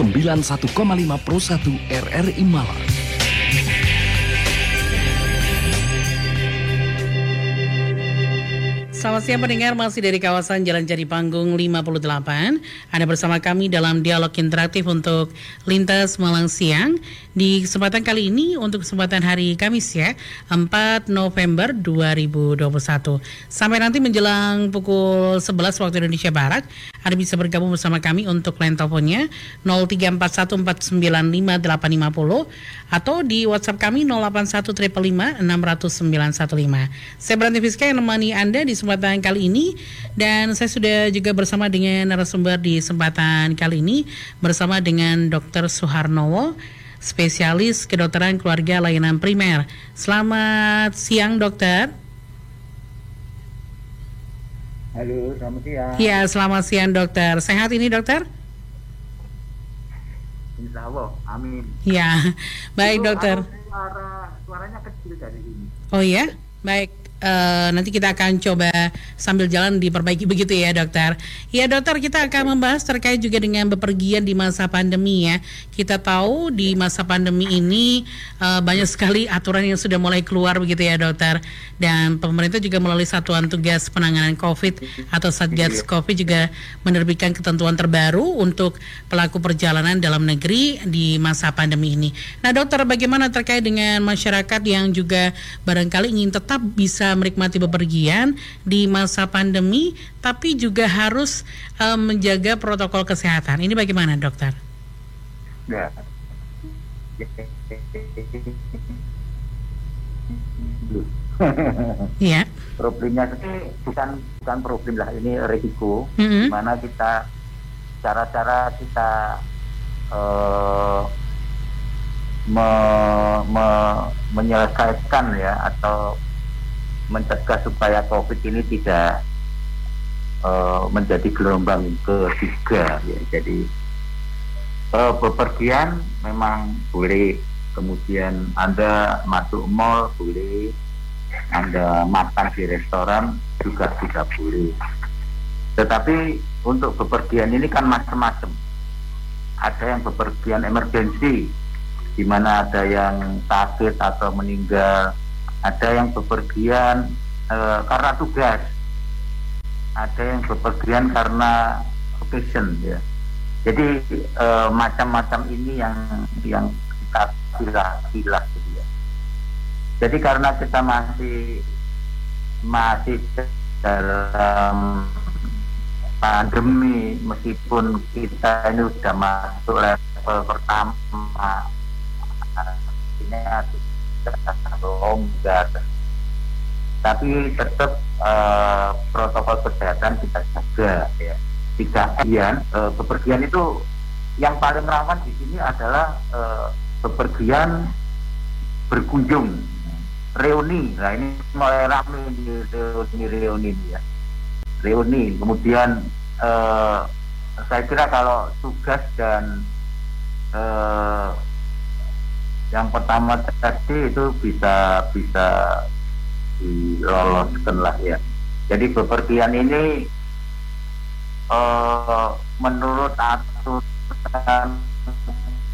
91,5 Pro 1 RRI Malang. Selamat siang pendengar masih dari kawasan Jalan Jati Panggung 58 Anda bersama kami dalam dialog interaktif untuk Lintas Malang Siang. Di kesempatan kali ini untuk kesempatan hari Kamis ya 4 November 2021 Sampai nanti menjelang pukul 11 waktu Indonesia Barat Anda bisa bergabung bersama kami untuk line teleponnya 0341495850 Atau di WhatsApp kami 081555 Saya Beranti Fiska yang menemani Anda di kesempatan kali ini dan saya sudah juga bersama dengan narasumber di kesempatan kali ini bersama dengan Dr. Suharnowo spesialis kedokteran keluarga layanan primer. Selamat siang, dokter. Halo, selamat siang. Ya, selamat siang, dokter. Sehat ini, dokter? Insya Allah, amin. Ya, baik, Itu, dokter. Suara, suaranya kecil dari sini. Oh ya, baik. Uh, nanti kita akan coba sambil jalan diperbaiki begitu ya dokter. Ya dokter kita akan membahas terkait juga dengan bepergian di masa pandemi ya. Kita tahu di masa pandemi ini uh, banyak sekali aturan yang sudah mulai keluar begitu ya dokter. Dan pemerintah juga melalui Satuan Tugas Penanganan COVID atau Satgas COVID juga menerbitkan ketentuan terbaru untuk pelaku perjalanan dalam negeri di masa pandemi ini. Nah dokter bagaimana terkait dengan masyarakat yang juga barangkali ingin tetap bisa menikmati bepergian di masa pandemi, tapi juga harus uh, menjaga protokol kesehatan. Ini bagaimana, dokter? Ya. Iya. Problemnya bukan bukan problem lah ini risiko, mm -hmm. mana kita cara-cara kita uh, me, me, menyelesaikan ya atau mencegah supaya COVID ini tidak uh, menjadi gelombang ketiga ya. Jadi uh, bepergian memang boleh, kemudian Anda masuk mall boleh, Anda makan di restoran juga tidak boleh. Tetapi untuk bepergian ini kan macam-macam. Ada yang bepergian emergensi, di mana ada yang sakit atau meninggal, ada yang bepergian e, karena tugas, ada yang bepergian karena occasion ya. Jadi e, macam-macam ini yang yang kita pilih-pilih gitu ya. Jadi karena kita masih masih dalam pandemi meskipun kita ini sudah masuk level pertama ini longgar tapi tetap uh, protokol kesehatan kita jaga ya. Tiga kemudian uh, bepergian itu yang paling rawan di sini adalah uh, bepergian berkunjung reuni. Nah ini mulai ramai di reuni reuni ya. Reuni kemudian uh, saya kira kalau tugas dan uh, yang pertama tadi itu bisa bisa diloloskan lah ya. Jadi bepergian ini uh, menurut aturan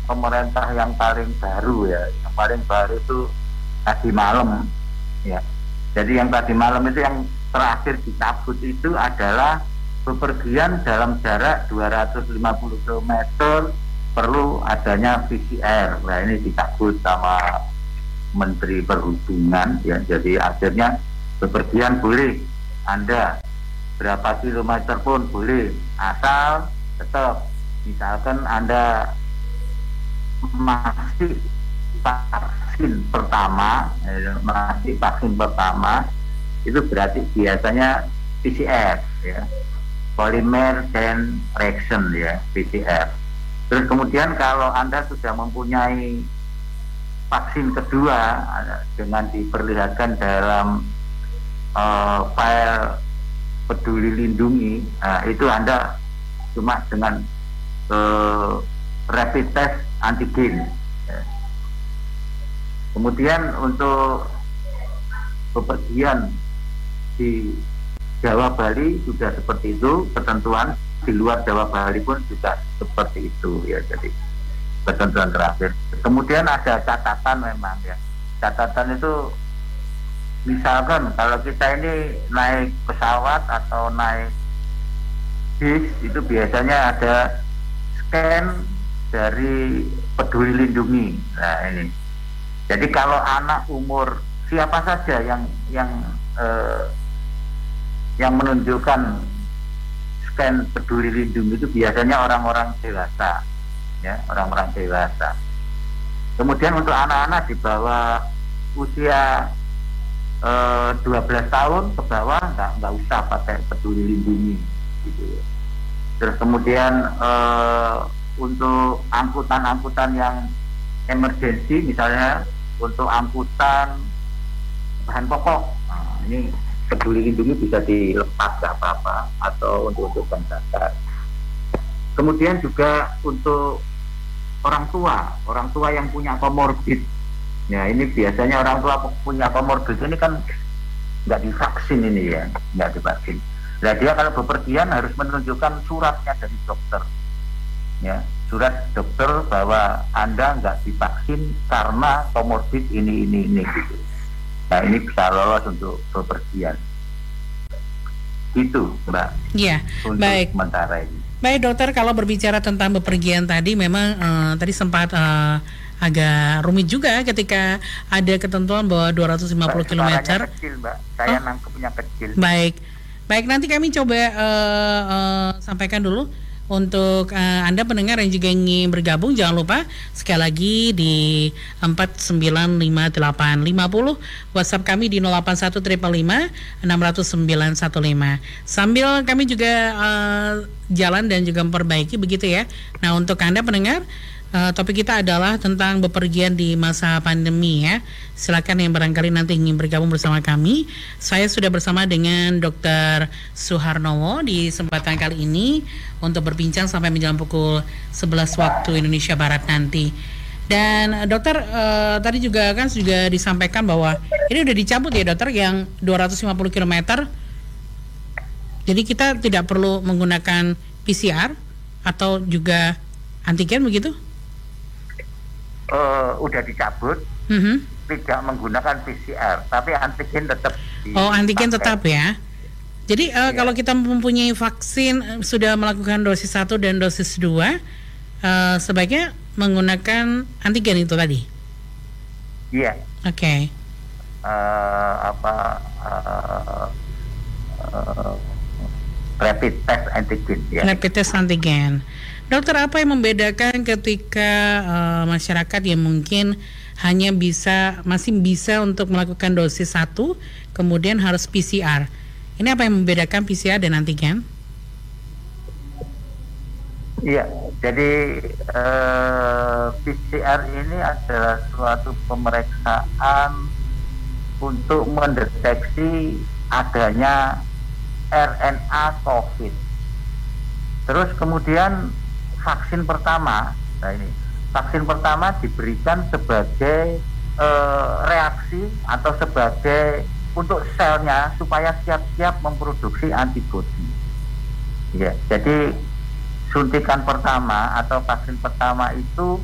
pemerintah yang paling baru ya yang paling baru itu tadi malam ya. Jadi yang tadi malam itu yang terakhir dicabut itu adalah bepergian dalam jarak 250 km perlu adanya PCR. Nah ini dicabut sama Menteri Perhubungan ya. Jadi akhirnya bepergian boleh Anda berapa kilometer pun boleh asal tetap misalkan Anda masih vaksin pertama ya, masih vaksin pertama itu berarti biasanya PCR ya polymer chain reaction ya PCR terus kemudian kalau anda sudah mempunyai vaksin kedua dengan diperlihatkan dalam uh, file peduli lindungi uh, itu anda cuma dengan uh, rapid test antigen. Kemudian untuk bepergian di Jawa Bali sudah seperti itu ketentuan di luar Jawa Bali pun juga seperti itu ya. Jadi ketentuan terakhir. Kemudian ada catatan memang ya. Catatan itu misalkan kalau kita ini naik pesawat atau naik bis itu biasanya ada scan dari peduli lindungi. Nah ini. Jadi kalau anak umur siapa saja yang yang eh, yang menunjukkan scan peduli lindungi itu biasanya orang-orang dewasa ya orang-orang dewasa kemudian untuk anak-anak di bawah usia eh, 12 tahun ke bawah nggak nggak usah pakai peduli lindungi gitu ya. terus kemudian eh, untuk angkutan-angkutan yang emergensi misalnya untuk angkutan bahan pokok nah, ini peduli lindungi bisa dilepas nggak apa-apa atau untuk untuk pendatar. Kemudian juga untuk orang tua, orang tua yang punya komorbid. Ya ini biasanya orang tua punya komorbid ini kan nggak divaksin ini ya, nggak divaksin. Nah dia kalau bepergian harus menunjukkan suratnya dari dokter, ya surat dokter bahwa anda nggak divaksin karena komorbid ini ini ini gitu. Nah ini bisa lolos untuk bepergian. Itu Mbak. Iya, baik. Sementara ini. Baik dokter, kalau berbicara tentang bepergian tadi memang uh, tadi sempat uh, agak rumit juga ketika ada ketentuan bahwa 250 km. kecil, Mbak. Saya oh? nangkepnya kecil. Baik. Baik, nanti kami coba uh, uh, sampaikan dulu untuk uh, Anda pendengar yang juga ingin bergabung jangan lupa sekali lagi di 4958850 WhatsApp kami di 0815560915 sambil kami juga uh, jalan dan juga memperbaiki begitu ya. Nah, untuk Anda pendengar Uh, topik kita adalah tentang bepergian di masa pandemi ya. Silakan yang barangkali nanti ingin bergabung bersama kami. Saya sudah bersama dengan Dr. Suharnowo di kesempatan kali ini untuk berbincang sampai menjelang pukul 11 waktu Indonesia Barat nanti. Dan dokter uh, tadi juga kan juga disampaikan bahwa ini udah dicabut ya dokter yang 250 km. Jadi kita tidak perlu menggunakan PCR atau juga antigen begitu? Uh, udah dicabut, mm-hmm. tidak menggunakan PCR, tapi antigen tetap. Oh, antigen tetap ya. Jadi uh, kalau kita mempunyai vaksin uh, sudah melakukan dosis satu dan dosis dua, uh, sebaiknya menggunakan antigen itu tadi. Iya. Oke. Okay. Uh, apa uh, uh, rapid test antigen ya. Rapid test antigen. Dokter apa yang membedakan ketika uh, masyarakat yang mungkin hanya bisa masih bisa untuk melakukan dosis satu, kemudian harus PCR. Ini apa yang membedakan PCR dan antigen? Iya, jadi uh, eh, PCR ini adalah suatu pemeriksaan untuk mendeteksi adanya RNA COVID. Terus kemudian vaksin pertama, nah ini vaksin pertama diberikan sebagai e, reaksi atau sebagai untuk selnya supaya siap-siap memproduksi antibodi. Ya, jadi suntikan pertama atau vaksin pertama itu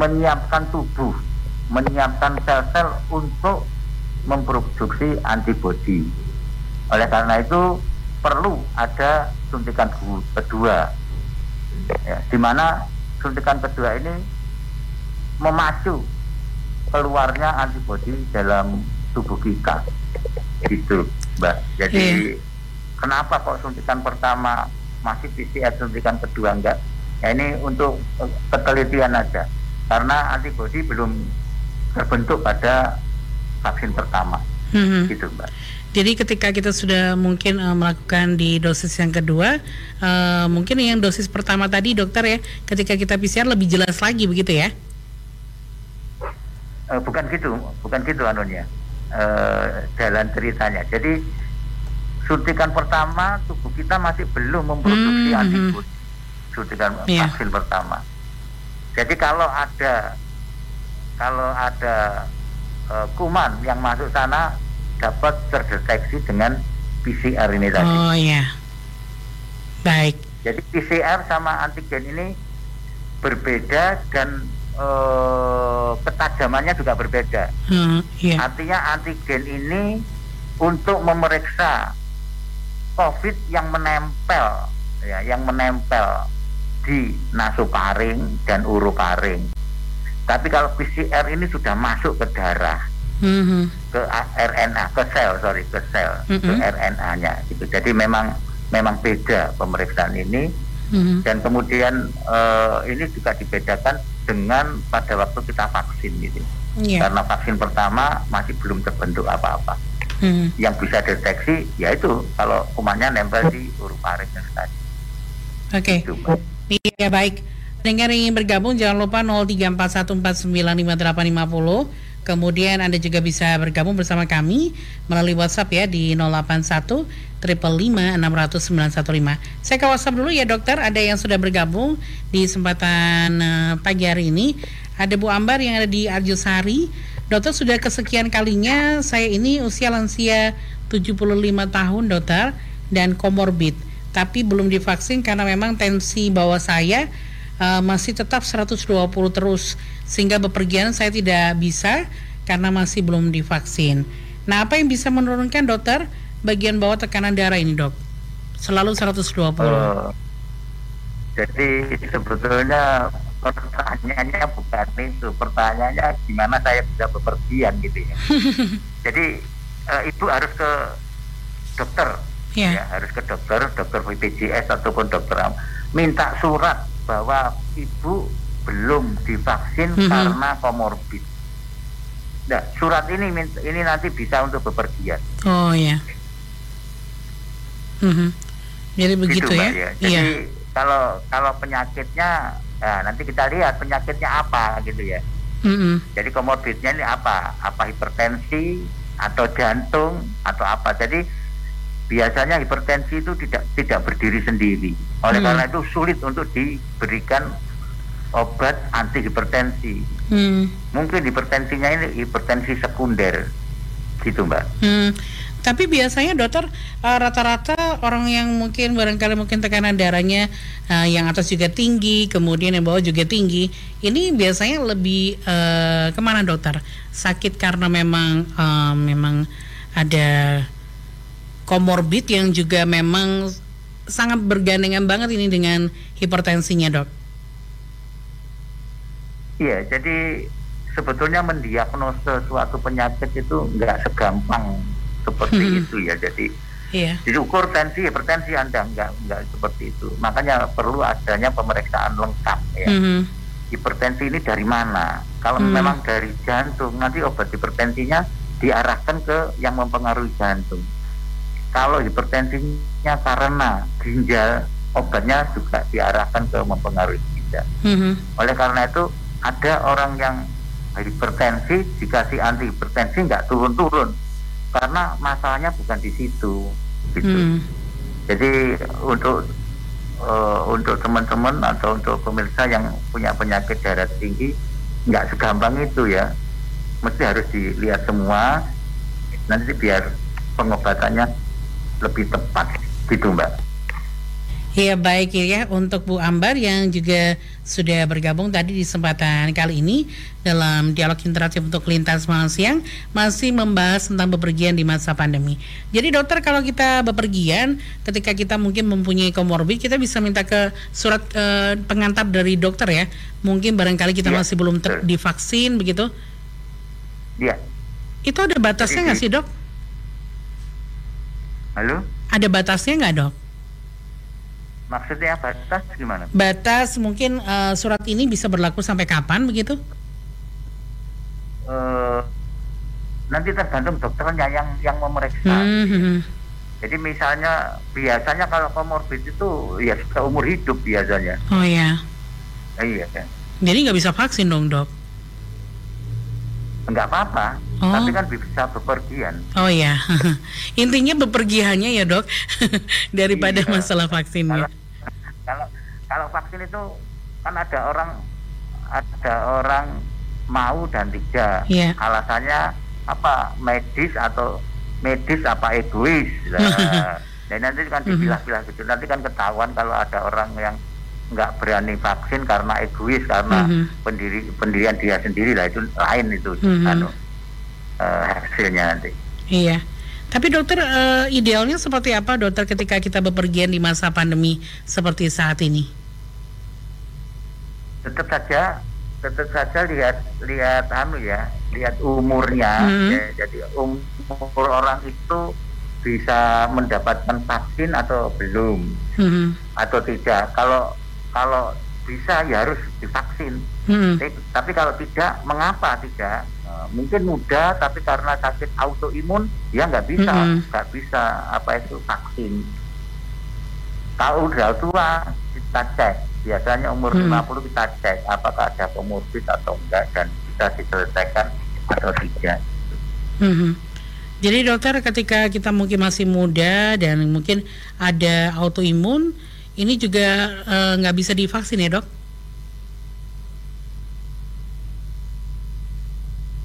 menyiapkan tubuh, menyiapkan sel-sel untuk memproduksi antibodi. Oleh karena itu perlu ada suntikan kedua ya, di mana suntikan kedua ini memacu keluarnya antibodi dalam tubuh kita. Gitu mbak. Jadi yeah. kenapa kok suntikan pertama masih PCR suntikan kedua enggak ya ini untuk penelitian aja. Karena antibodi belum terbentuk pada vaksin pertama. Mm -hmm. gitu mbak jadi ketika kita sudah mungkin uh, melakukan di dosis yang kedua, uh, mungkin yang dosis pertama tadi dokter ya, ketika kita PCR lebih jelas lagi begitu ya? Uh, bukan gitu, bukan gitu anunya, uh, jalan ceritanya. Jadi suntikan pertama tubuh kita masih belum memproduksi mm -hmm. antibodi, suntikan yeah. vaksin pertama. Jadi kalau ada kalau ada uh, kuman yang masuk sana dapat terdeteksi dengan PCR ini tadi. Oh iya. Baik. Jadi PCR sama antigen ini berbeda dan eh, ketajamannya juga berbeda. Hmm, iya. Artinya antigen ini untuk memeriksa COVID yang menempel, ya, yang menempel di nasofaring dan urofaring. Tapi kalau PCR ini sudah masuk ke darah, Mhm. Ke RNA, ke sel, sorry, ke sel, ke Mm-mm. RNA-nya. Gitu. Jadi memang memang beda pemeriksaan ini Mhm. dan kemudian eh, ini juga dibedakan dengan pada waktu kita vaksin gitu. Iya. Karena vaksin pertama masih belum terbentuk apa-apa. Mhm. Yang bisa deteksi yaitu kalau kumannya nempel di urofaring tadi. Oke. Itu, Mbak. Iya baik. Dengar yang ingin bergabung jangan lupa 0341495850. Kemudian Anda juga bisa bergabung bersama kami melalui WhatsApp ya di 081 355 600 Saya ke WhatsApp dulu ya dokter. Ada yang sudah bergabung di kesempatan eh, pagi hari ini. Ada Bu Ambar yang ada di Arjosari. Dokter sudah kesekian kalinya saya ini usia lansia 75 tahun dokter dan komorbid tapi belum divaksin karena memang tensi bawah saya uh, masih tetap 120 terus sehingga bepergian saya tidak bisa karena masih belum divaksin. Nah, apa yang bisa menurunkan dokter bagian bawah tekanan darah ini, Dok? Selalu 120. Eh, jadi sebetulnya pertanyaannya bukan itu, pertanyaannya gimana saya bisa bepergian gitu ya. jadi eh, ibu harus ke dokter, Ya. ya harus ke dokter, dokter BPJS ataupun dokter minta surat bahwa ibu belum divaksin Mhm. karena komorbid. Nah, surat ini ini nanti bisa untuk bepergian. Oh ya. Mhm. Jadi begitu Gitu, ya? Mbak, Jadi Iya. kalau kalau penyakitnya nah, nanti kita lihat penyakitnya apa gitu ya. Mhm. Jadi komorbidnya ini apa? Apa hipertensi atau jantung atau apa? Jadi biasanya hipertensi itu tidak tidak berdiri sendiri. Oleh Hmm. karena itu sulit untuk diberikan obat anti hipertensi. Hmm. Mungkin hipertensinya ini hipertensi sekunder, gitu mbak. Hmm, tapi biasanya dokter eh, rata-rata orang yang mungkin barangkali mungkin tekanan darahnya eh, yang atas juga tinggi, kemudian yang bawah juga tinggi, ini biasanya lebih eh, ke mana dokter? Sakit karena memang eh, memang ada komorbid yang juga memang sangat bergandengan banget ini dengan hipertensinya dok. Iya, jadi sebetulnya mendiagnosa suatu penyakit itu nggak segampang seperti Hmm. itu ya. Jadi Iya. diukur tensi, hipertensi Anda nggak nggak seperti itu. Makanya perlu adanya pemeriksaan lengkap ya. Mhm. Hipertensi ini dari mana? Kalau Hmm. memang dari jantung, nanti obat hipertensinya diarahkan ke yang mempengaruhi jantung. Kalau hipertensinya karena ginjal, obatnya juga diarahkan ke mempengaruhi ginjal. Mhm. Oleh karena itu ada orang yang hipertensi dikasih anti hipertensi nggak turun-turun karena masalahnya bukan di situ. Gitu. Hmm. Jadi untuk eh, untuk teman-teman atau untuk pemirsa yang punya penyakit darah tinggi nggak segampang itu ya. Mesti harus dilihat semua nanti biar pengobatannya lebih tepat gitu mbak. Ya baik ya untuk Bu Ambar yang juga sudah bergabung tadi di kesempatan kali ini dalam dialog interaktif untuk lintas malam siang masih membahas tentang bepergian di masa pandemi. Jadi dokter kalau kita bepergian ketika kita mungkin mempunyai komorbid kita bisa minta ke surat eh, pengantar dari dokter ya. Mungkin barangkali kita Iya, masih belum ter- divaksin begitu. Iya. Itu ada batasnya nggak sih dok? Halo? Ada batasnya nggak dok? Maksudnya batas gimana? Batas mungkin eh, surat ini bisa berlaku sampai kapan begitu? Eh, nanti tergantung dokternya yang yang memeriksa. Hmm, hmm. Jadi misalnya biasanya kalau komorbid itu ya sudah umur hidup biasanya. Oh ya. Eh, iya kan. Jadi nggak bisa vaksin dong dok? Enggak apa-apa, Oh. tapi kan bisa bepergian. Oh ya, intinya bepergiannya ya dok, daripada Iya. masalah vaksinnya. Kalau kalau vaksin itu kan ada orang ada orang mau dan tidak. Iya. Alasannya apa? Medis atau medis apa egois? Nah, Dan nanti kan dipilah-pilah gitu. Nanti kan ketahuan kalau ada orang yang nggak berani vaksin karena egois karena Mhm. pendiri pendirian dia sendiri lah itu lain itu Mhm. anu, eh, hasilnya nanti. Iya. Tapi dokter eh, idealnya seperti apa dokter ketika kita bepergian di masa pandemi seperti saat ini? tetap saja tetap saja lihat lihat anu ya lihat umurnya Mhm. Ya, jadi umur orang itu bisa mendapatkan vaksin atau belum Mhm. atau tidak kalau kalau bisa ya harus divaksin Mhm. tapi, tapi kalau tidak mengapa tidak Eh, mungkin muda tapi karena sakit autoimun ya nggak bisa nggak bisa apa itu vaksin kalau udah tua kita cek biasanya umur Hmm. 50 kita cek apakah ada komorbid atau enggak dan bisa diselesaikan atau tidak Mhm. Jadi dokter ketika kita mungkin masih muda dan mungkin ada autoimun, ini juga eh, nggak bisa divaksin ya dok?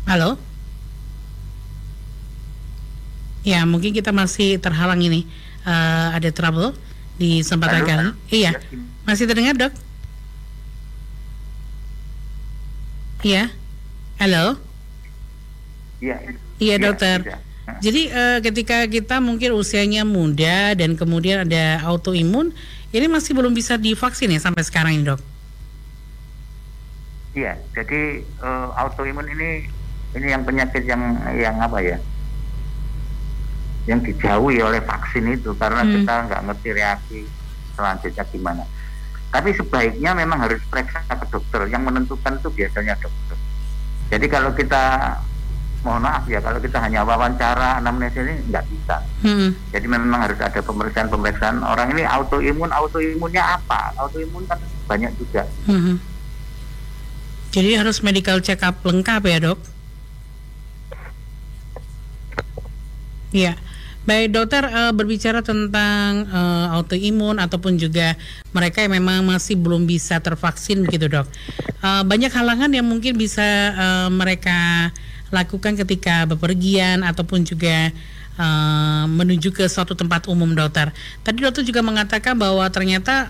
Halo? Ya mungkin kita masih terhalang ini Eh, ada trouble di kesempatan kali. Iya, Ya, masih terdengar dok? Iya, halo. iya Iya dokter. tidak. Nah, Jadi eh, ketika kita mungkin usianya muda dan kemudian ada autoimun, ini masih belum bisa divaksin ya sampai sekarang ini dok. Iya, jadi eh, autoimun ini ini yang penyakit yang yang apa ya? Yang dijauhi oleh vaksin itu karena Hmm. kita nggak ngerti reaksi selanjutnya gimana. Tapi sebaiknya memang harus periksa ke dokter. Yang menentukan itu biasanya dokter. Jadi kalau kita mohon maaf ya kalau kita hanya wawancara anamnesis ini nggak bisa. Hmm. Jadi memang harus ada pemeriksaan-pemeriksaan orang ini autoimun, autoimunnya apa? Autoimun kan banyak juga. Mhm. Jadi harus medical check up lengkap ya dok. Iya. Baik dokter eh, berbicara tentang eh, autoimun ataupun juga mereka yang memang masih belum bisa tervaksin begitu dok. Eh, banyak halangan yang mungkin bisa mereka lakukan ketika bepergian ataupun juga menuju ke suatu tempat umum dokter. Tadi dokter juga mengatakan bahwa ternyata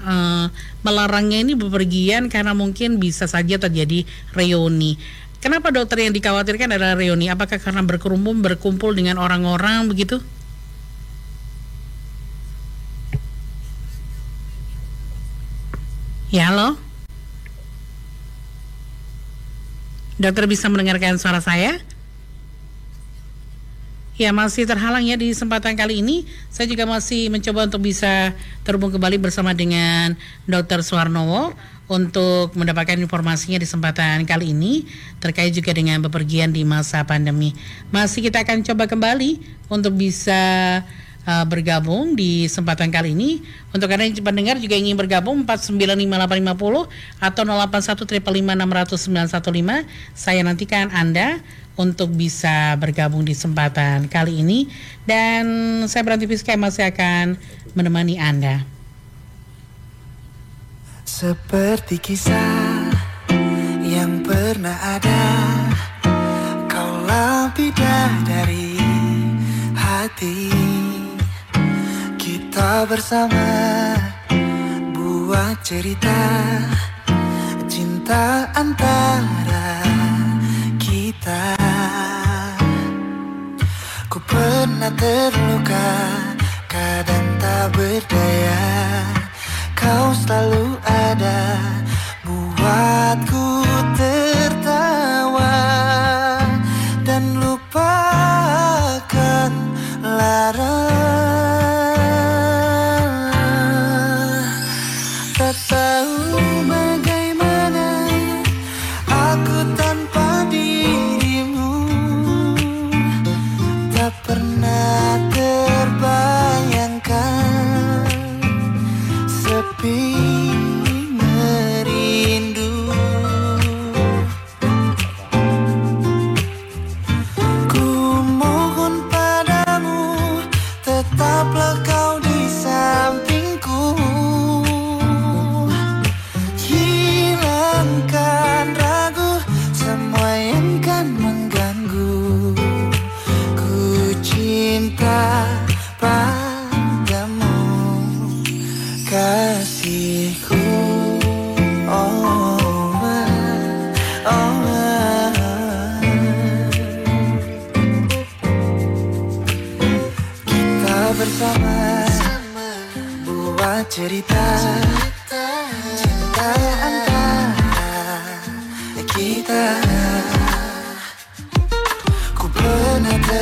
melarangnya ini bepergian karena mungkin bisa saja terjadi reuni. Kenapa dokter yang dikhawatirkan adalah reuni? Apakah karena berkerumun berkumpul dengan orang-orang begitu? Ya halo. Dokter bisa mendengarkan suara saya? Ya masih terhalang ya di kesempatan kali ini. Saya juga masih mencoba untuk bisa terhubung kembali bersama dengan Dr. Suwarnowo untuk mendapatkan informasinya di kesempatan kali ini terkait juga dengan bepergian di masa pandemi. Masih kita akan coba kembali untuk bisa uh, bergabung di kesempatan kali ini. Untuk Anda yang pendengar juga ingin bergabung 4958850 atau 081355600915 saya nantikan Anda untuk bisa bergabung di kesempatan kali ini dan saya Beranti Fiska masih akan menemani Anda. Seperti kisah yang pernah ada Kaulah bidadari hati Kita bersama. Buat cerita Cinta antara kita. Ku pernah terluka Kadang tak berdaya. Kau selalu ada Buatku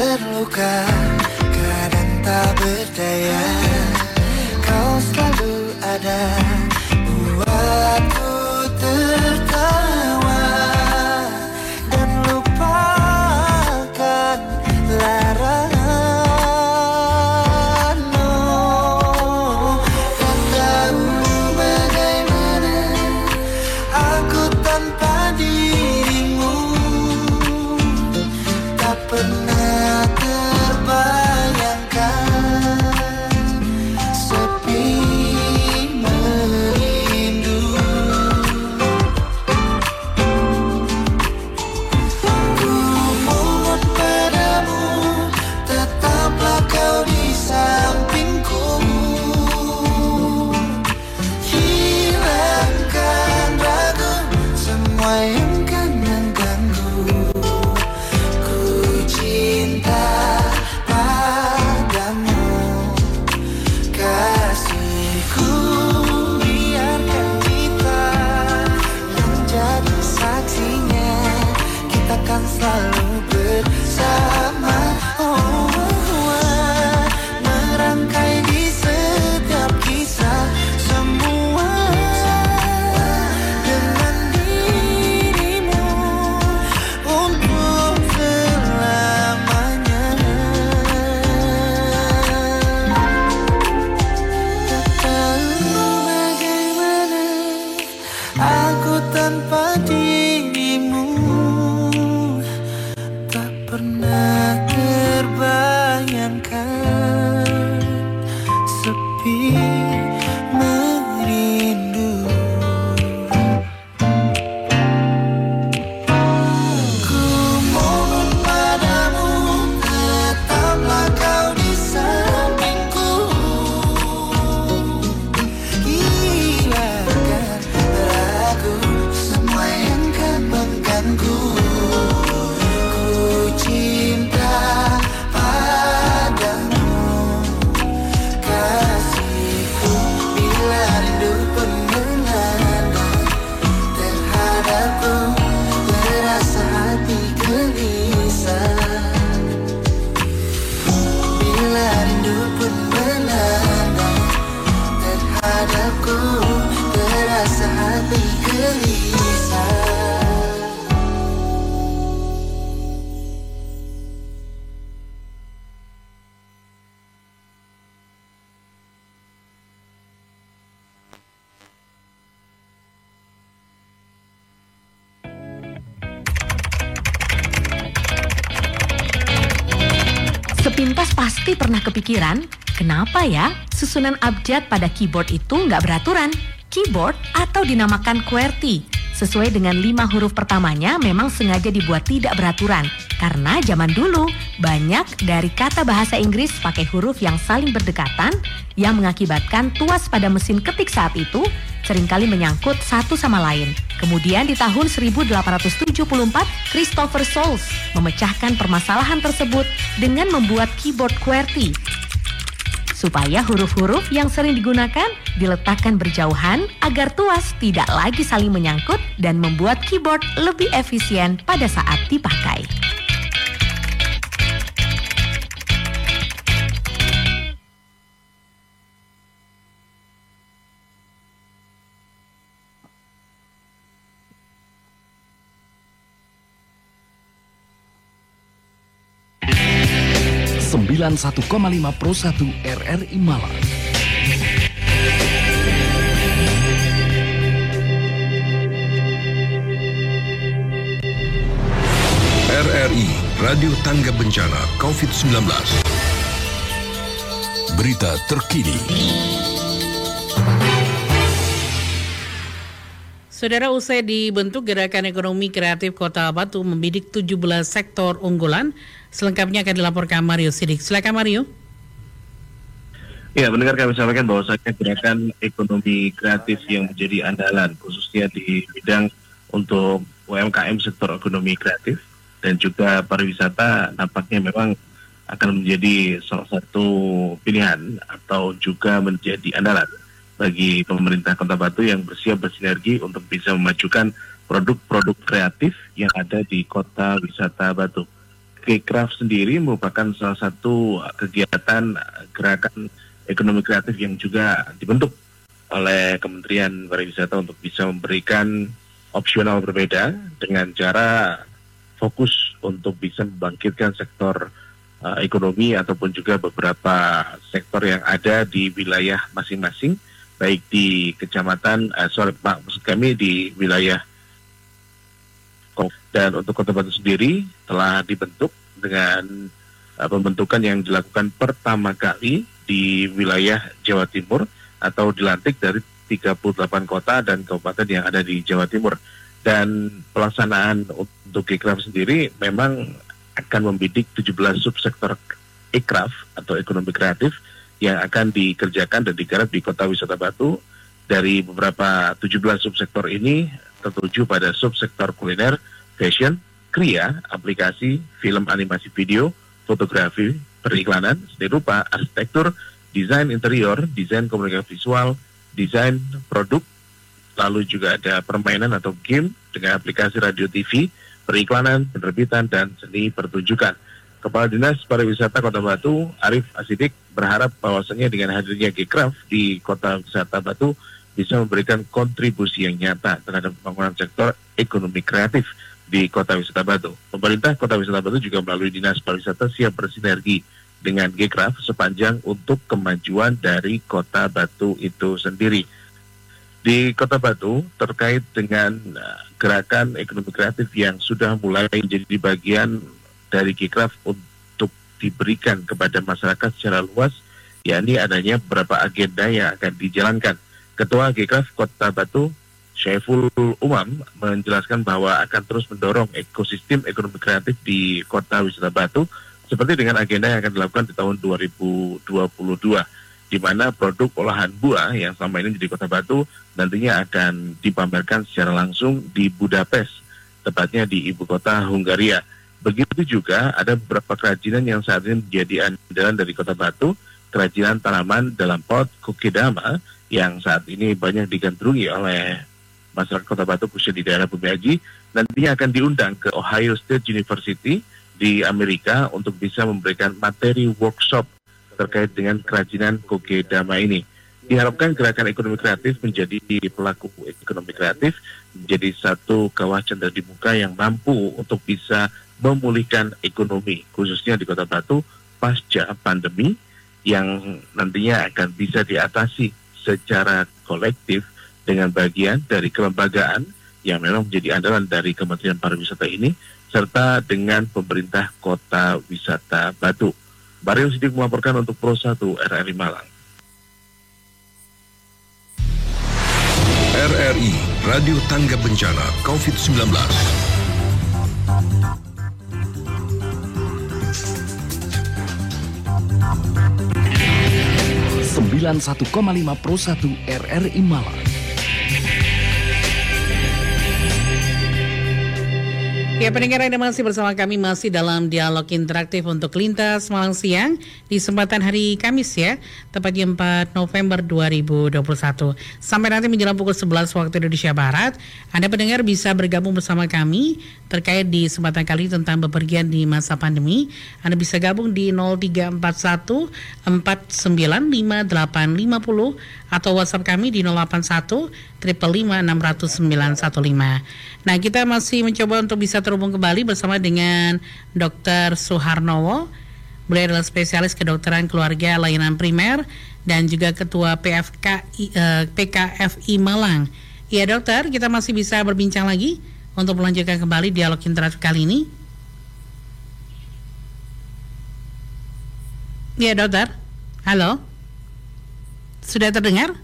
terluka kadang tak ber. Kepikiran, kenapa ya susunan abjad pada keyboard itu nggak beraturan? Keyboard atau dinamakan QWERTY sesuai dengan lima huruf pertamanya memang sengaja dibuat tidak beraturan karena zaman dulu banyak dari kata bahasa Inggris pakai huruf yang saling berdekatan yang mengakibatkan tuas pada mesin ketik saat itu sering kali menyangkut satu sama lain. Kemudian di tahun 1874, Christopher Soles memecahkan permasalahan tersebut dengan membuat keyboard QWERTY supaya huruf-huruf yang sering digunakan diletakkan berjauhan agar tuas tidak lagi saling menyangkut dan membuat keyboard lebih efisien pada saat dipakai. 91,5 Pro 1 RRI Malang. RRI Radio Tangga Bencana COVID-19 Berita terkini Saudara usai dibentuk Gerakan Ekonomi Kreatif Kota Batu membidik 17 sektor unggulan. Selengkapnya akan dilaporkan Mario Sidik. Silakan Mario. Ya, mendengar kami sampaikan bahwasanya gerakan ekonomi kreatif yang menjadi andalan khususnya di bidang untuk UMKM sektor ekonomi kreatif dan juga pariwisata nampaknya memang akan menjadi salah satu pilihan atau juga menjadi andalan bagi pemerintah Kota Batu yang bersiap bersinergi untuk bisa memajukan produk-produk kreatif yang ada di Kota Wisata Batu. Gcraft sendiri merupakan salah satu kegiatan gerakan ekonomi kreatif yang juga dibentuk oleh Kementerian Pariwisata untuk bisa memberikan opsional berbeda dengan cara fokus untuk bisa membangkitkan sektor uh, ekonomi ataupun juga beberapa sektor yang ada di wilayah masing-masing baik di kecamatan uh, sorry Pak maksud kami di wilayah dan untuk Kota Batu sendiri telah dibentuk dengan uh, pembentukan yang dilakukan pertama kali di wilayah Jawa Timur atau dilantik dari 38 kota dan kabupaten yang ada di Jawa Timur. Dan pelaksanaan untuk Ekraf sendiri memang akan membidik 17 subsektor Ekraf atau ekonomi kreatif yang akan dikerjakan dan digarap di Kota Wisata Batu. Dari beberapa 17 subsektor ini tertuju pada subsektor kuliner, fashion, kria, aplikasi, film animasi video, fotografi, periklanan, seni rupa, arsitektur, desain interior, desain komunikasi visual, desain produk, lalu juga ada permainan atau game dengan aplikasi radio TV, periklanan, penerbitan, dan seni pertunjukan. Kepala Dinas Pariwisata Kota Batu, Arif Asidik, berharap bahwasannya dengan hadirnya Gcraft di Kota Wisata Batu bisa memberikan kontribusi yang nyata terhadap pembangunan sektor ekonomi kreatif di Kota Wisata Batu. Pemerintah Kota Wisata Batu juga melalui Dinas Pariwisata siap bersinergi dengan Gcraft sepanjang untuk kemajuan dari Kota Batu itu sendiri di Kota Batu terkait dengan uh, gerakan ekonomi kreatif yang sudah mulai menjadi bagian dari Kikraf untuk diberikan kepada masyarakat secara luas, yakni adanya beberapa agenda yang akan dijalankan. Ketua Kikraf Kota Batu, Syaiful Umam, menjelaskan bahwa akan terus mendorong ekosistem ekonomi kreatif di Kota Wisata Batu, seperti dengan agenda yang akan dilakukan di tahun 2022 di mana produk olahan buah yang selama ini di Kota Batu nantinya akan dipamerkan secara langsung di Budapest, tepatnya di ibu kota Hungaria. Begitu juga ada beberapa kerajinan yang saat ini menjadi andalan dari Kota Batu, kerajinan tanaman dalam pot kokedama yang saat ini banyak digandrungi oleh masyarakat Kota Batu khususnya di daerah Bumi Haji, nantinya akan diundang ke Ohio State University di Amerika untuk bisa memberikan materi workshop terkait dengan kerajinan kokedama ini. Diharapkan gerakan ekonomi kreatif menjadi pelaku ekonomi kreatif menjadi satu kawah canda di muka yang mampu untuk bisa memulihkan ekonomi khususnya di Kota Batu pasca pandemi yang nantinya akan bisa diatasi secara kolektif dengan bagian dari kelembagaan yang memang menjadi andalan dari Kementerian Pariwisata ini serta dengan pemerintah Kota Wisata Batu. Mario Sidik melaporkan untuk Pro 1 RRI Malang. RRI Radio Tangga Bencana COVID-19. 91,5 Pro 1 RRI Malang. Ya pendengar Anda masih bersama kami masih dalam dialog interaktif untuk Lintas Malang Siang di kesempatan hari Kamis ya, tepatnya 4 November 2021. Sampai nanti menjelang pukul 11 waktu Indonesia Barat, Anda pendengar bisa bergabung bersama kami terkait di kesempatan kali tentang bepergian di masa pandemi. Anda bisa gabung di 0341 495850 atau WhatsApp kami di 081 355 Nah, kita masih mencoba untuk bisa terhubung kembali bersama dengan Dr. Suharnowo. Beliau adalah spesialis kedokteran keluarga layanan primer dan juga ketua PFK eh, PKFI Malang. Iya dokter, kita masih bisa berbincang lagi untuk melanjutkan kembali dialog interaktif kali ini. Iya dokter, halo, sudah terdengar?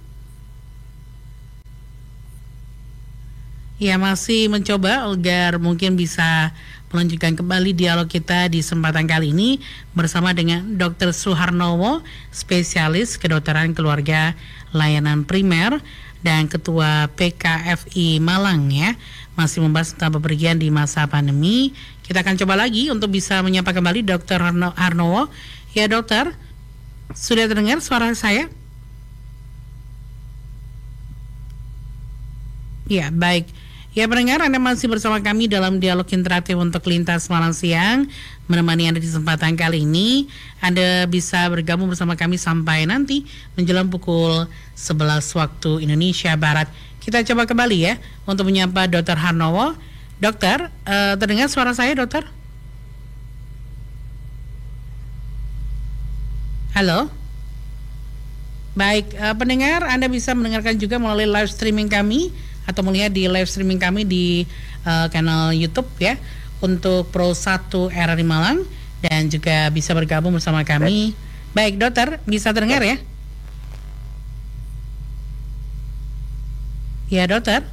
Ya masih mencoba agar mungkin bisa melanjutkan kembali dialog kita di kesempatan kali ini bersama dengan Dr. Suharnowo, spesialis kedokteran keluarga layanan primer dan ketua PKFI Malang ya. Masih membahas tentang bepergian di masa pandemi. Kita akan coba lagi untuk bisa menyapa kembali Dr. Harnowo. Ya dokter, sudah terdengar suara saya? Ya baik. Ya pendengar Anda masih bersama kami dalam dialog interaktif untuk lintas malam siang Menemani Anda di kesempatan kali ini Anda bisa bergabung bersama kami sampai nanti menjelang pukul 11 waktu Indonesia Barat Kita coba kembali ya untuk menyapa Dr. Harnowo Dokter, eh, terdengar suara saya dokter? Halo? Baik, eh, pendengar Anda bisa mendengarkan juga melalui live streaming kami atau melihat di live streaming kami di uh, kanal YouTube ya untuk Pro 1 RRI Malang dan juga bisa bergabung bersama kami. Baik, dokter, bisa terdengar ya? Ya, dokter.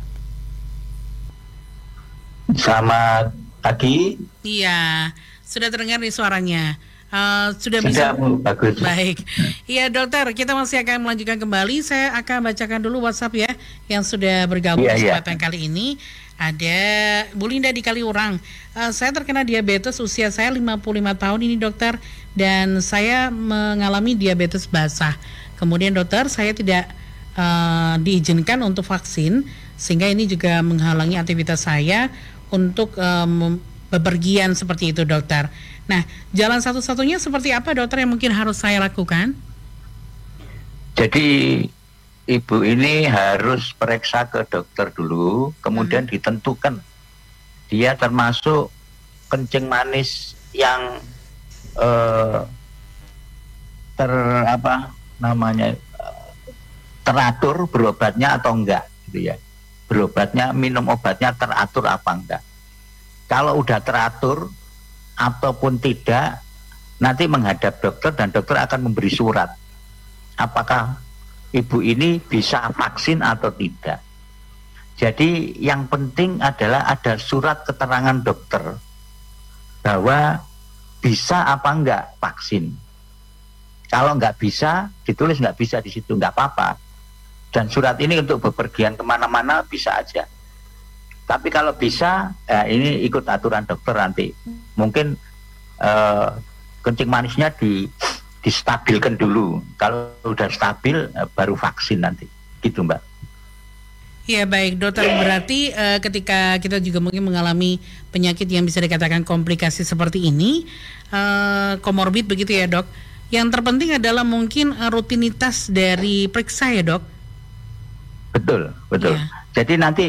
Selamat pagi. Iya, sudah terdengar nih suaranya. Uh, sudah bisa. Bagus. Baik, iya dokter, kita masih akan melanjutkan kembali. Saya akan bacakan dulu WhatsApp ya yang sudah bergabung Iya, di iya. kesempatan kali ini. Ada Bu Linda di Kaliurang. Eh, saya terkena diabetes usia saya 55 tahun ini dokter dan saya mengalami diabetes basah. Kemudian dokter, saya tidak eh, diizinkan untuk vaksin sehingga ini juga menghalangi aktivitas saya untuk mem- bepergian seperti itu dokter. Nah, jalan satu-satunya seperti apa dokter yang mungkin harus saya lakukan? Jadi ibu ini harus periksa ke dokter dulu, kemudian Hmm. ditentukan dia termasuk kencing manis yang eh, ter apa namanya teratur berobatnya atau enggak gitu ya. Berobatnya minum obatnya teratur apa enggak. Kalau udah teratur ataupun tidak nanti menghadap dokter dan dokter akan memberi surat apakah ibu ini bisa vaksin atau tidak. Jadi yang penting adalah ada surat keterangan dokter bahwa bisa apa enggak vaksin. Kalau enggak bisa, ditulis enggak bisa di situ, enggak apa-apa. Dan surat ini untuk bepergian ke mana-mana bisa aja. Tapi kalau bisa, ya ini ikut aturan dokter nanti. Mungkin eh, kencing manisnya di distabilkan dulu. Kalau udah stabil eh, baru vaksin nanti. Gitu, Mbak. Ya baik dokter berarti eh, ketika kita juga mungkin mengalami penyakit yang bisa dikatakan komplikasi seperti ini, komorbid begitu ya dok. Yang terpenting adalah mungkin rutinitas dari periksa ya dok. Betul, betul. Iya. Jadi nanti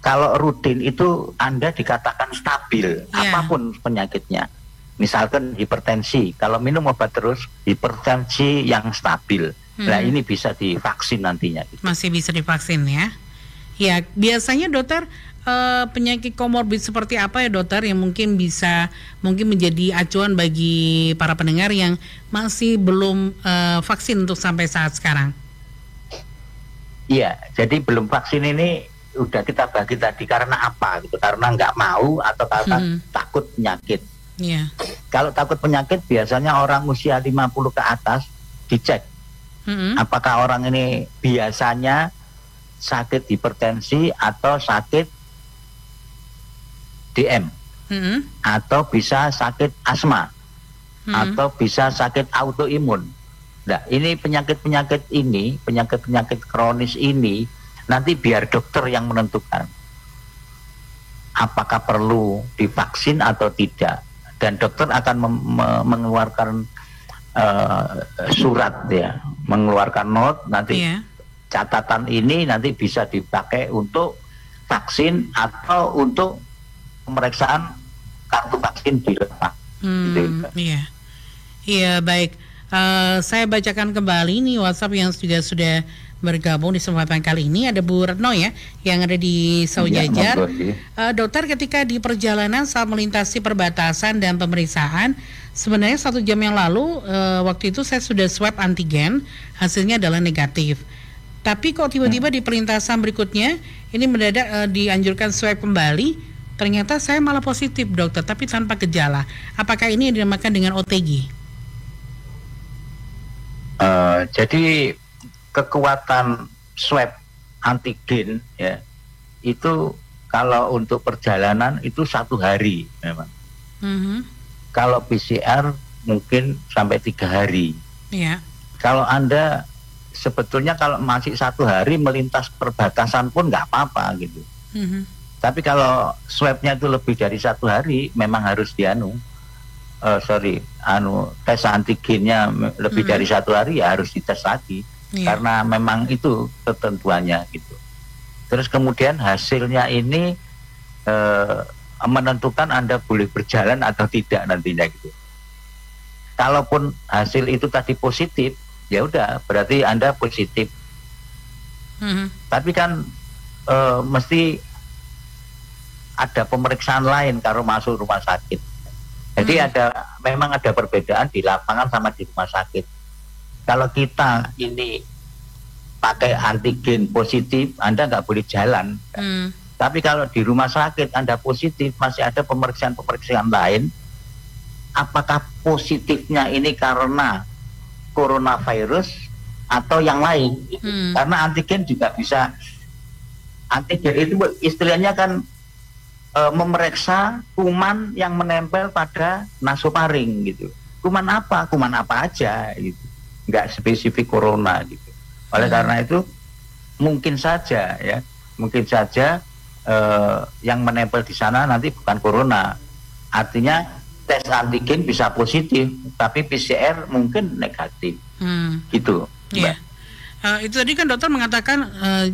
kalau rutin itu Anda dikatakan stabil Iya. apa pun penyakitnya. Misalkan hipertensi, kalau minum obat terus hipertensi yang stabil. Nah, Hmm. ini bisa divaksin nantinya. gitu. Masih bisa divaksin ya. Ya biasanya dokter eh, penyakit komorbid seperti apa ya dokter yang mungkin bisa mungkin menjadi acuan bagi para pendengar yang masih belum eh, vaksin untuk sampai saat sekarang. Iya, jadi belum vaksin ini udah kita bagi tadi karena apa gitu? Karena nggak mau atau karena Hmm. takut penyakit. Iya. Kalau takut penyakit biasanya orang usia 50 ke atas dicek Mm-mm. apakah orang ini biasanya sakit hipertensi atau sakit DM Mm-mm. atau bisa sakit asma Mm-mm. atau bisa sakit autoimun. Nah, ini penyakit-penyakit ini, penyakit-penyakit kronis ini nanti biar dokter yang menentukan apakah perlu divaksin atau tidak dan dokter akan mengeluarkan eh, surat ya, mengeluarkan note nanti Iya. catatan ini nanti bisa dipakai untuk vaksin atau untuk pemeriksaan kartu vaksin dilepas. Gitu, Hmm, Mbak. iya. Iya, baik. Eh, saya bacakan kembali nih WhatsApp yang juga sudah bergabung di kesempatan kali ini ada Bu Retno ya yang ada di Saujajar. iya. Eh, dokter ketika di perjalanan saat melintasi perbatasan dan pemeriksaan sebenarnya satu jam yang lalu eh, waktu itu saya sudah swab antigen hasilnya adalah negatif. Tapi kok tiba-tiba di perlintasan berikutnya ini mendadak eh, dianjurkan swab kembali ternyata saya malah positif dokter tapi tanpa gejala. Apakah ini yang dinamakan dengan OTG? Eh, jadi kekuatan swab antigen ya itu kalau untuk perjalanan itu satu hari memang. Mhm. Kalau PCR mungkin sampai tiga hari. Iya. Kalau anda sebetulnya kalau masih satu hari melintas perbatasan pun nggak apa-apa gitu. Mhm. Tapi kalau swabnya itu lebih dari satu hari, memang harus dianu. eh, sorry, anu tes antigennya lebih Mhm. dari satu hari ya harus dites lagi Iya. karena memang itu ketentuannya gitu. Terus kemudian hasilnya ini eh, menentukan anda boleh berjalan atau tidak nantinya gitu. Kalaupun hasil itu tadi positif, ya udah berarti anda positif. Mhm. Tapi kan eh, mesti ada pemeriksaan lain kalau masuk rumah sakit. Jadi Hmm. ada memang ada perbedaan di lapangan sama di rumah sakit. Kalau kita ini pakai antigen positif, Anda nggak boleh jalan. Hmm. Tapi kalau di rumah sakit Anda positif, masih ada pemeriksaan-pemeriksaan lain. Apakah positifnya ini karena coronavirus atau yang lain? Hmm. Karena antigen juga bisa antigen itu istilahnya kan e, memeriksa kuman yang menempel pada nasofaring gitu. Kuman apa? Kuman apa aja gitu. Nggak spesifik corona gitu. Oleh Hmm. karena itu mungkin saja ya, mungkin saja eh, yang menempel di sana nanti bukan corona. Artinya tes antigen bisa positif, tapi PCR mungkin negatif Hmm. gitu. Iya. Eh, itu tadi kan dokter mengatakan eh,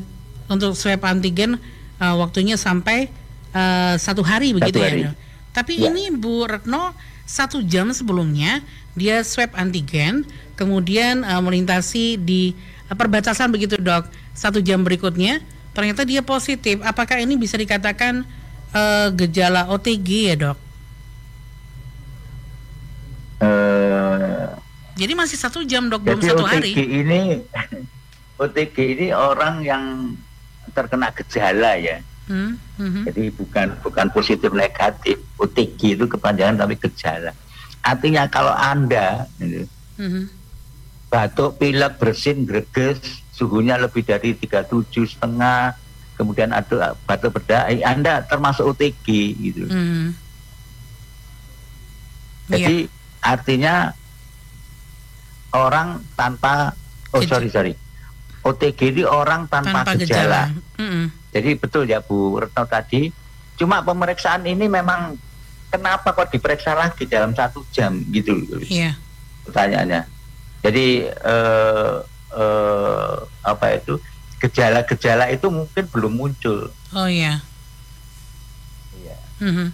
untuk swab antigen eh, waktunya sampai eh, satu hari begitu hari. ya. Dok? Tapi Ya. ini Bu Retno satu jam sebelumnya dia swab antigen, kemudian eh, melintasi di eh, perbatasan begitu dok. Satu jam berikutnya ternyata dia positif. Apakah ini bisa dikatakan eh, gejala OTG ya dok? Eh, Jadi masih satu jam dok, belum satu OTG hari. ini OTG ini orang yang terkena gejala ya. Hmm, mhm. Jadi bukan bukan positif negatif. OTG itu kepanjangan tapi gejala. Artinya kalau Anda ini, Mhm. batuk, pilek, bersin, greges, suhunya lebih dari 37 setengah, kemudian ada batuk berdahi, Anda termasuk OTG gitu. Hmm. Jadi artinya orang tanpa oh sorry sorry OTG ini orang tanpa, tanpa gejala. gejala. Mm-mm. Jadi betul ya Bu Retno tadi. Cuma pemeriksaan ini memang kenapa kok diperiksa lagi dalam satu jam gitu loh Iya. pertanyaannya. Jadi eh, eh, apa itu gejala-gejala itu mungkin belum muncul. Oh iya. Iya. Mhm.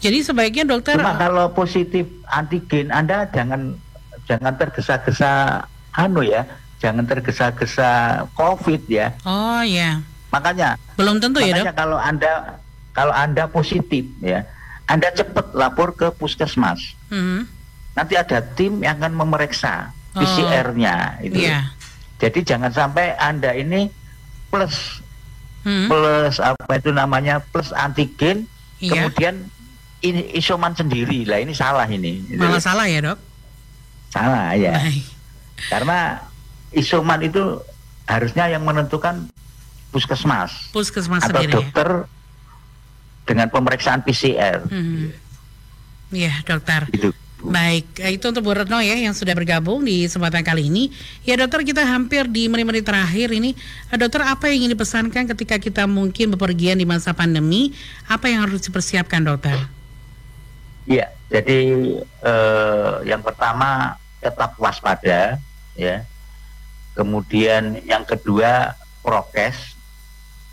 Jadi sebaiknya dokter Cuma kalau positif antigen Anda jangan jangan tergesa-gesa anu ya, jangan tergesa-gesa COVID ya. Oh iya. Makanya Belum tentu ya, makanya Dok. kalau Anda kalau Anda positif ya, Anda cepat lapor ke puskesmas. Mhm. Nanti ada tim yang akan memeriksa Oh. PCR-nya itu. Iya. Jadi jangan sampai Anda ini plus Mhm. plus apa itu namanya plus antigen Iya. kemudian ini isoman sendiri lah ini salah ini. Malah salah ya, Dok. salah ya Baik. karena isoman itu harusnya yang menentukan puskesmas Puskesmas atau sendiri ya. dokter dengan pemeriksaan PCR Mhm. Iya, dokter. gitu Baik, eh, itu untuk Bu Retno ya yang sudah bergabung di kesempatan kali ini. Ya dokter kita hampir di menit-menit terakhir ini. Eh, Dokter apa yang ingin dipesankan ketika kita mungkin bepergian di masa pandemi? Apa yang harus dipersiapkan dokter? Iya, jadi eh, yang pertama tetap waspada, ya. Kemudian yang kedua prokes,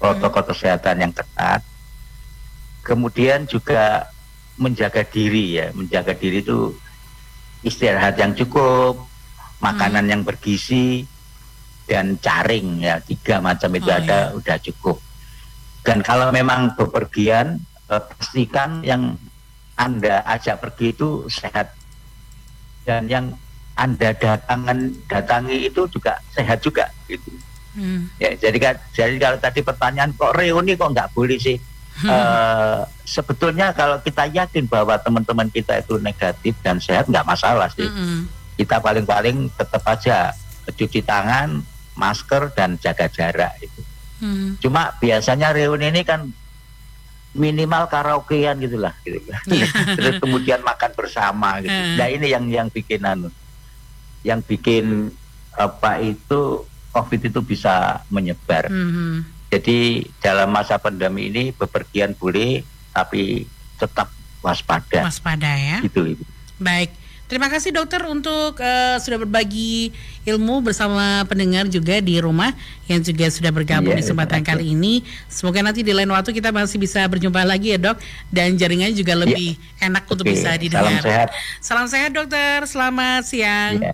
protokol kesehatan yang ketat. Kemudian juga menjaga diri ya, menjaga diri itu istirahat yang cukup, makanan yang bergizi dan caring ya. Tiga macam itu Oh, ada udah cukup. Dan kalau memang bepergian eh, pastikan yang anda ajak pergi itu sehat. Dan yang anda datangan datangi itu juga sehat juga gitu Hmm. ya jadi jadi kalau tadi pertanyaan kok reuni kok nggak boleh sih Eh, sebetulnya kalau kita yakin bahwa teman-teman kita itu negatif dan sehat nggak masalah sih Mm-mm. kita paling-paling tetap aja cuci tangan masker dan jaga jarak itu Hmm. cuma biasanya reuni ini kan minimal karaokean gitulah gitu Iya. terus kemudian makan bersama gitu Eh. nah ini yang yang bikin anu yang bikin apa itu covid itu bisa menyebar Mhm. Jadi dalam masa pandemi ini bepergian boleh, tapi tetap waspada. Waspada ya. Gitu, Ibu. Baik. Terima kasih dokter untuk eh, sudah berbagi ilmu bersama pendengar juga di rumah yang juga sudah bergabung di Iya, kesempatan kali ini. Semoga nanti di lain waktu kita masih bisa berjumpa lagi ya dok dan jaringannya juga lebih enak untuk Iya. Oke, bisa salam didengar. sehat. Salam sehat dokter. Selamat siang. Iya.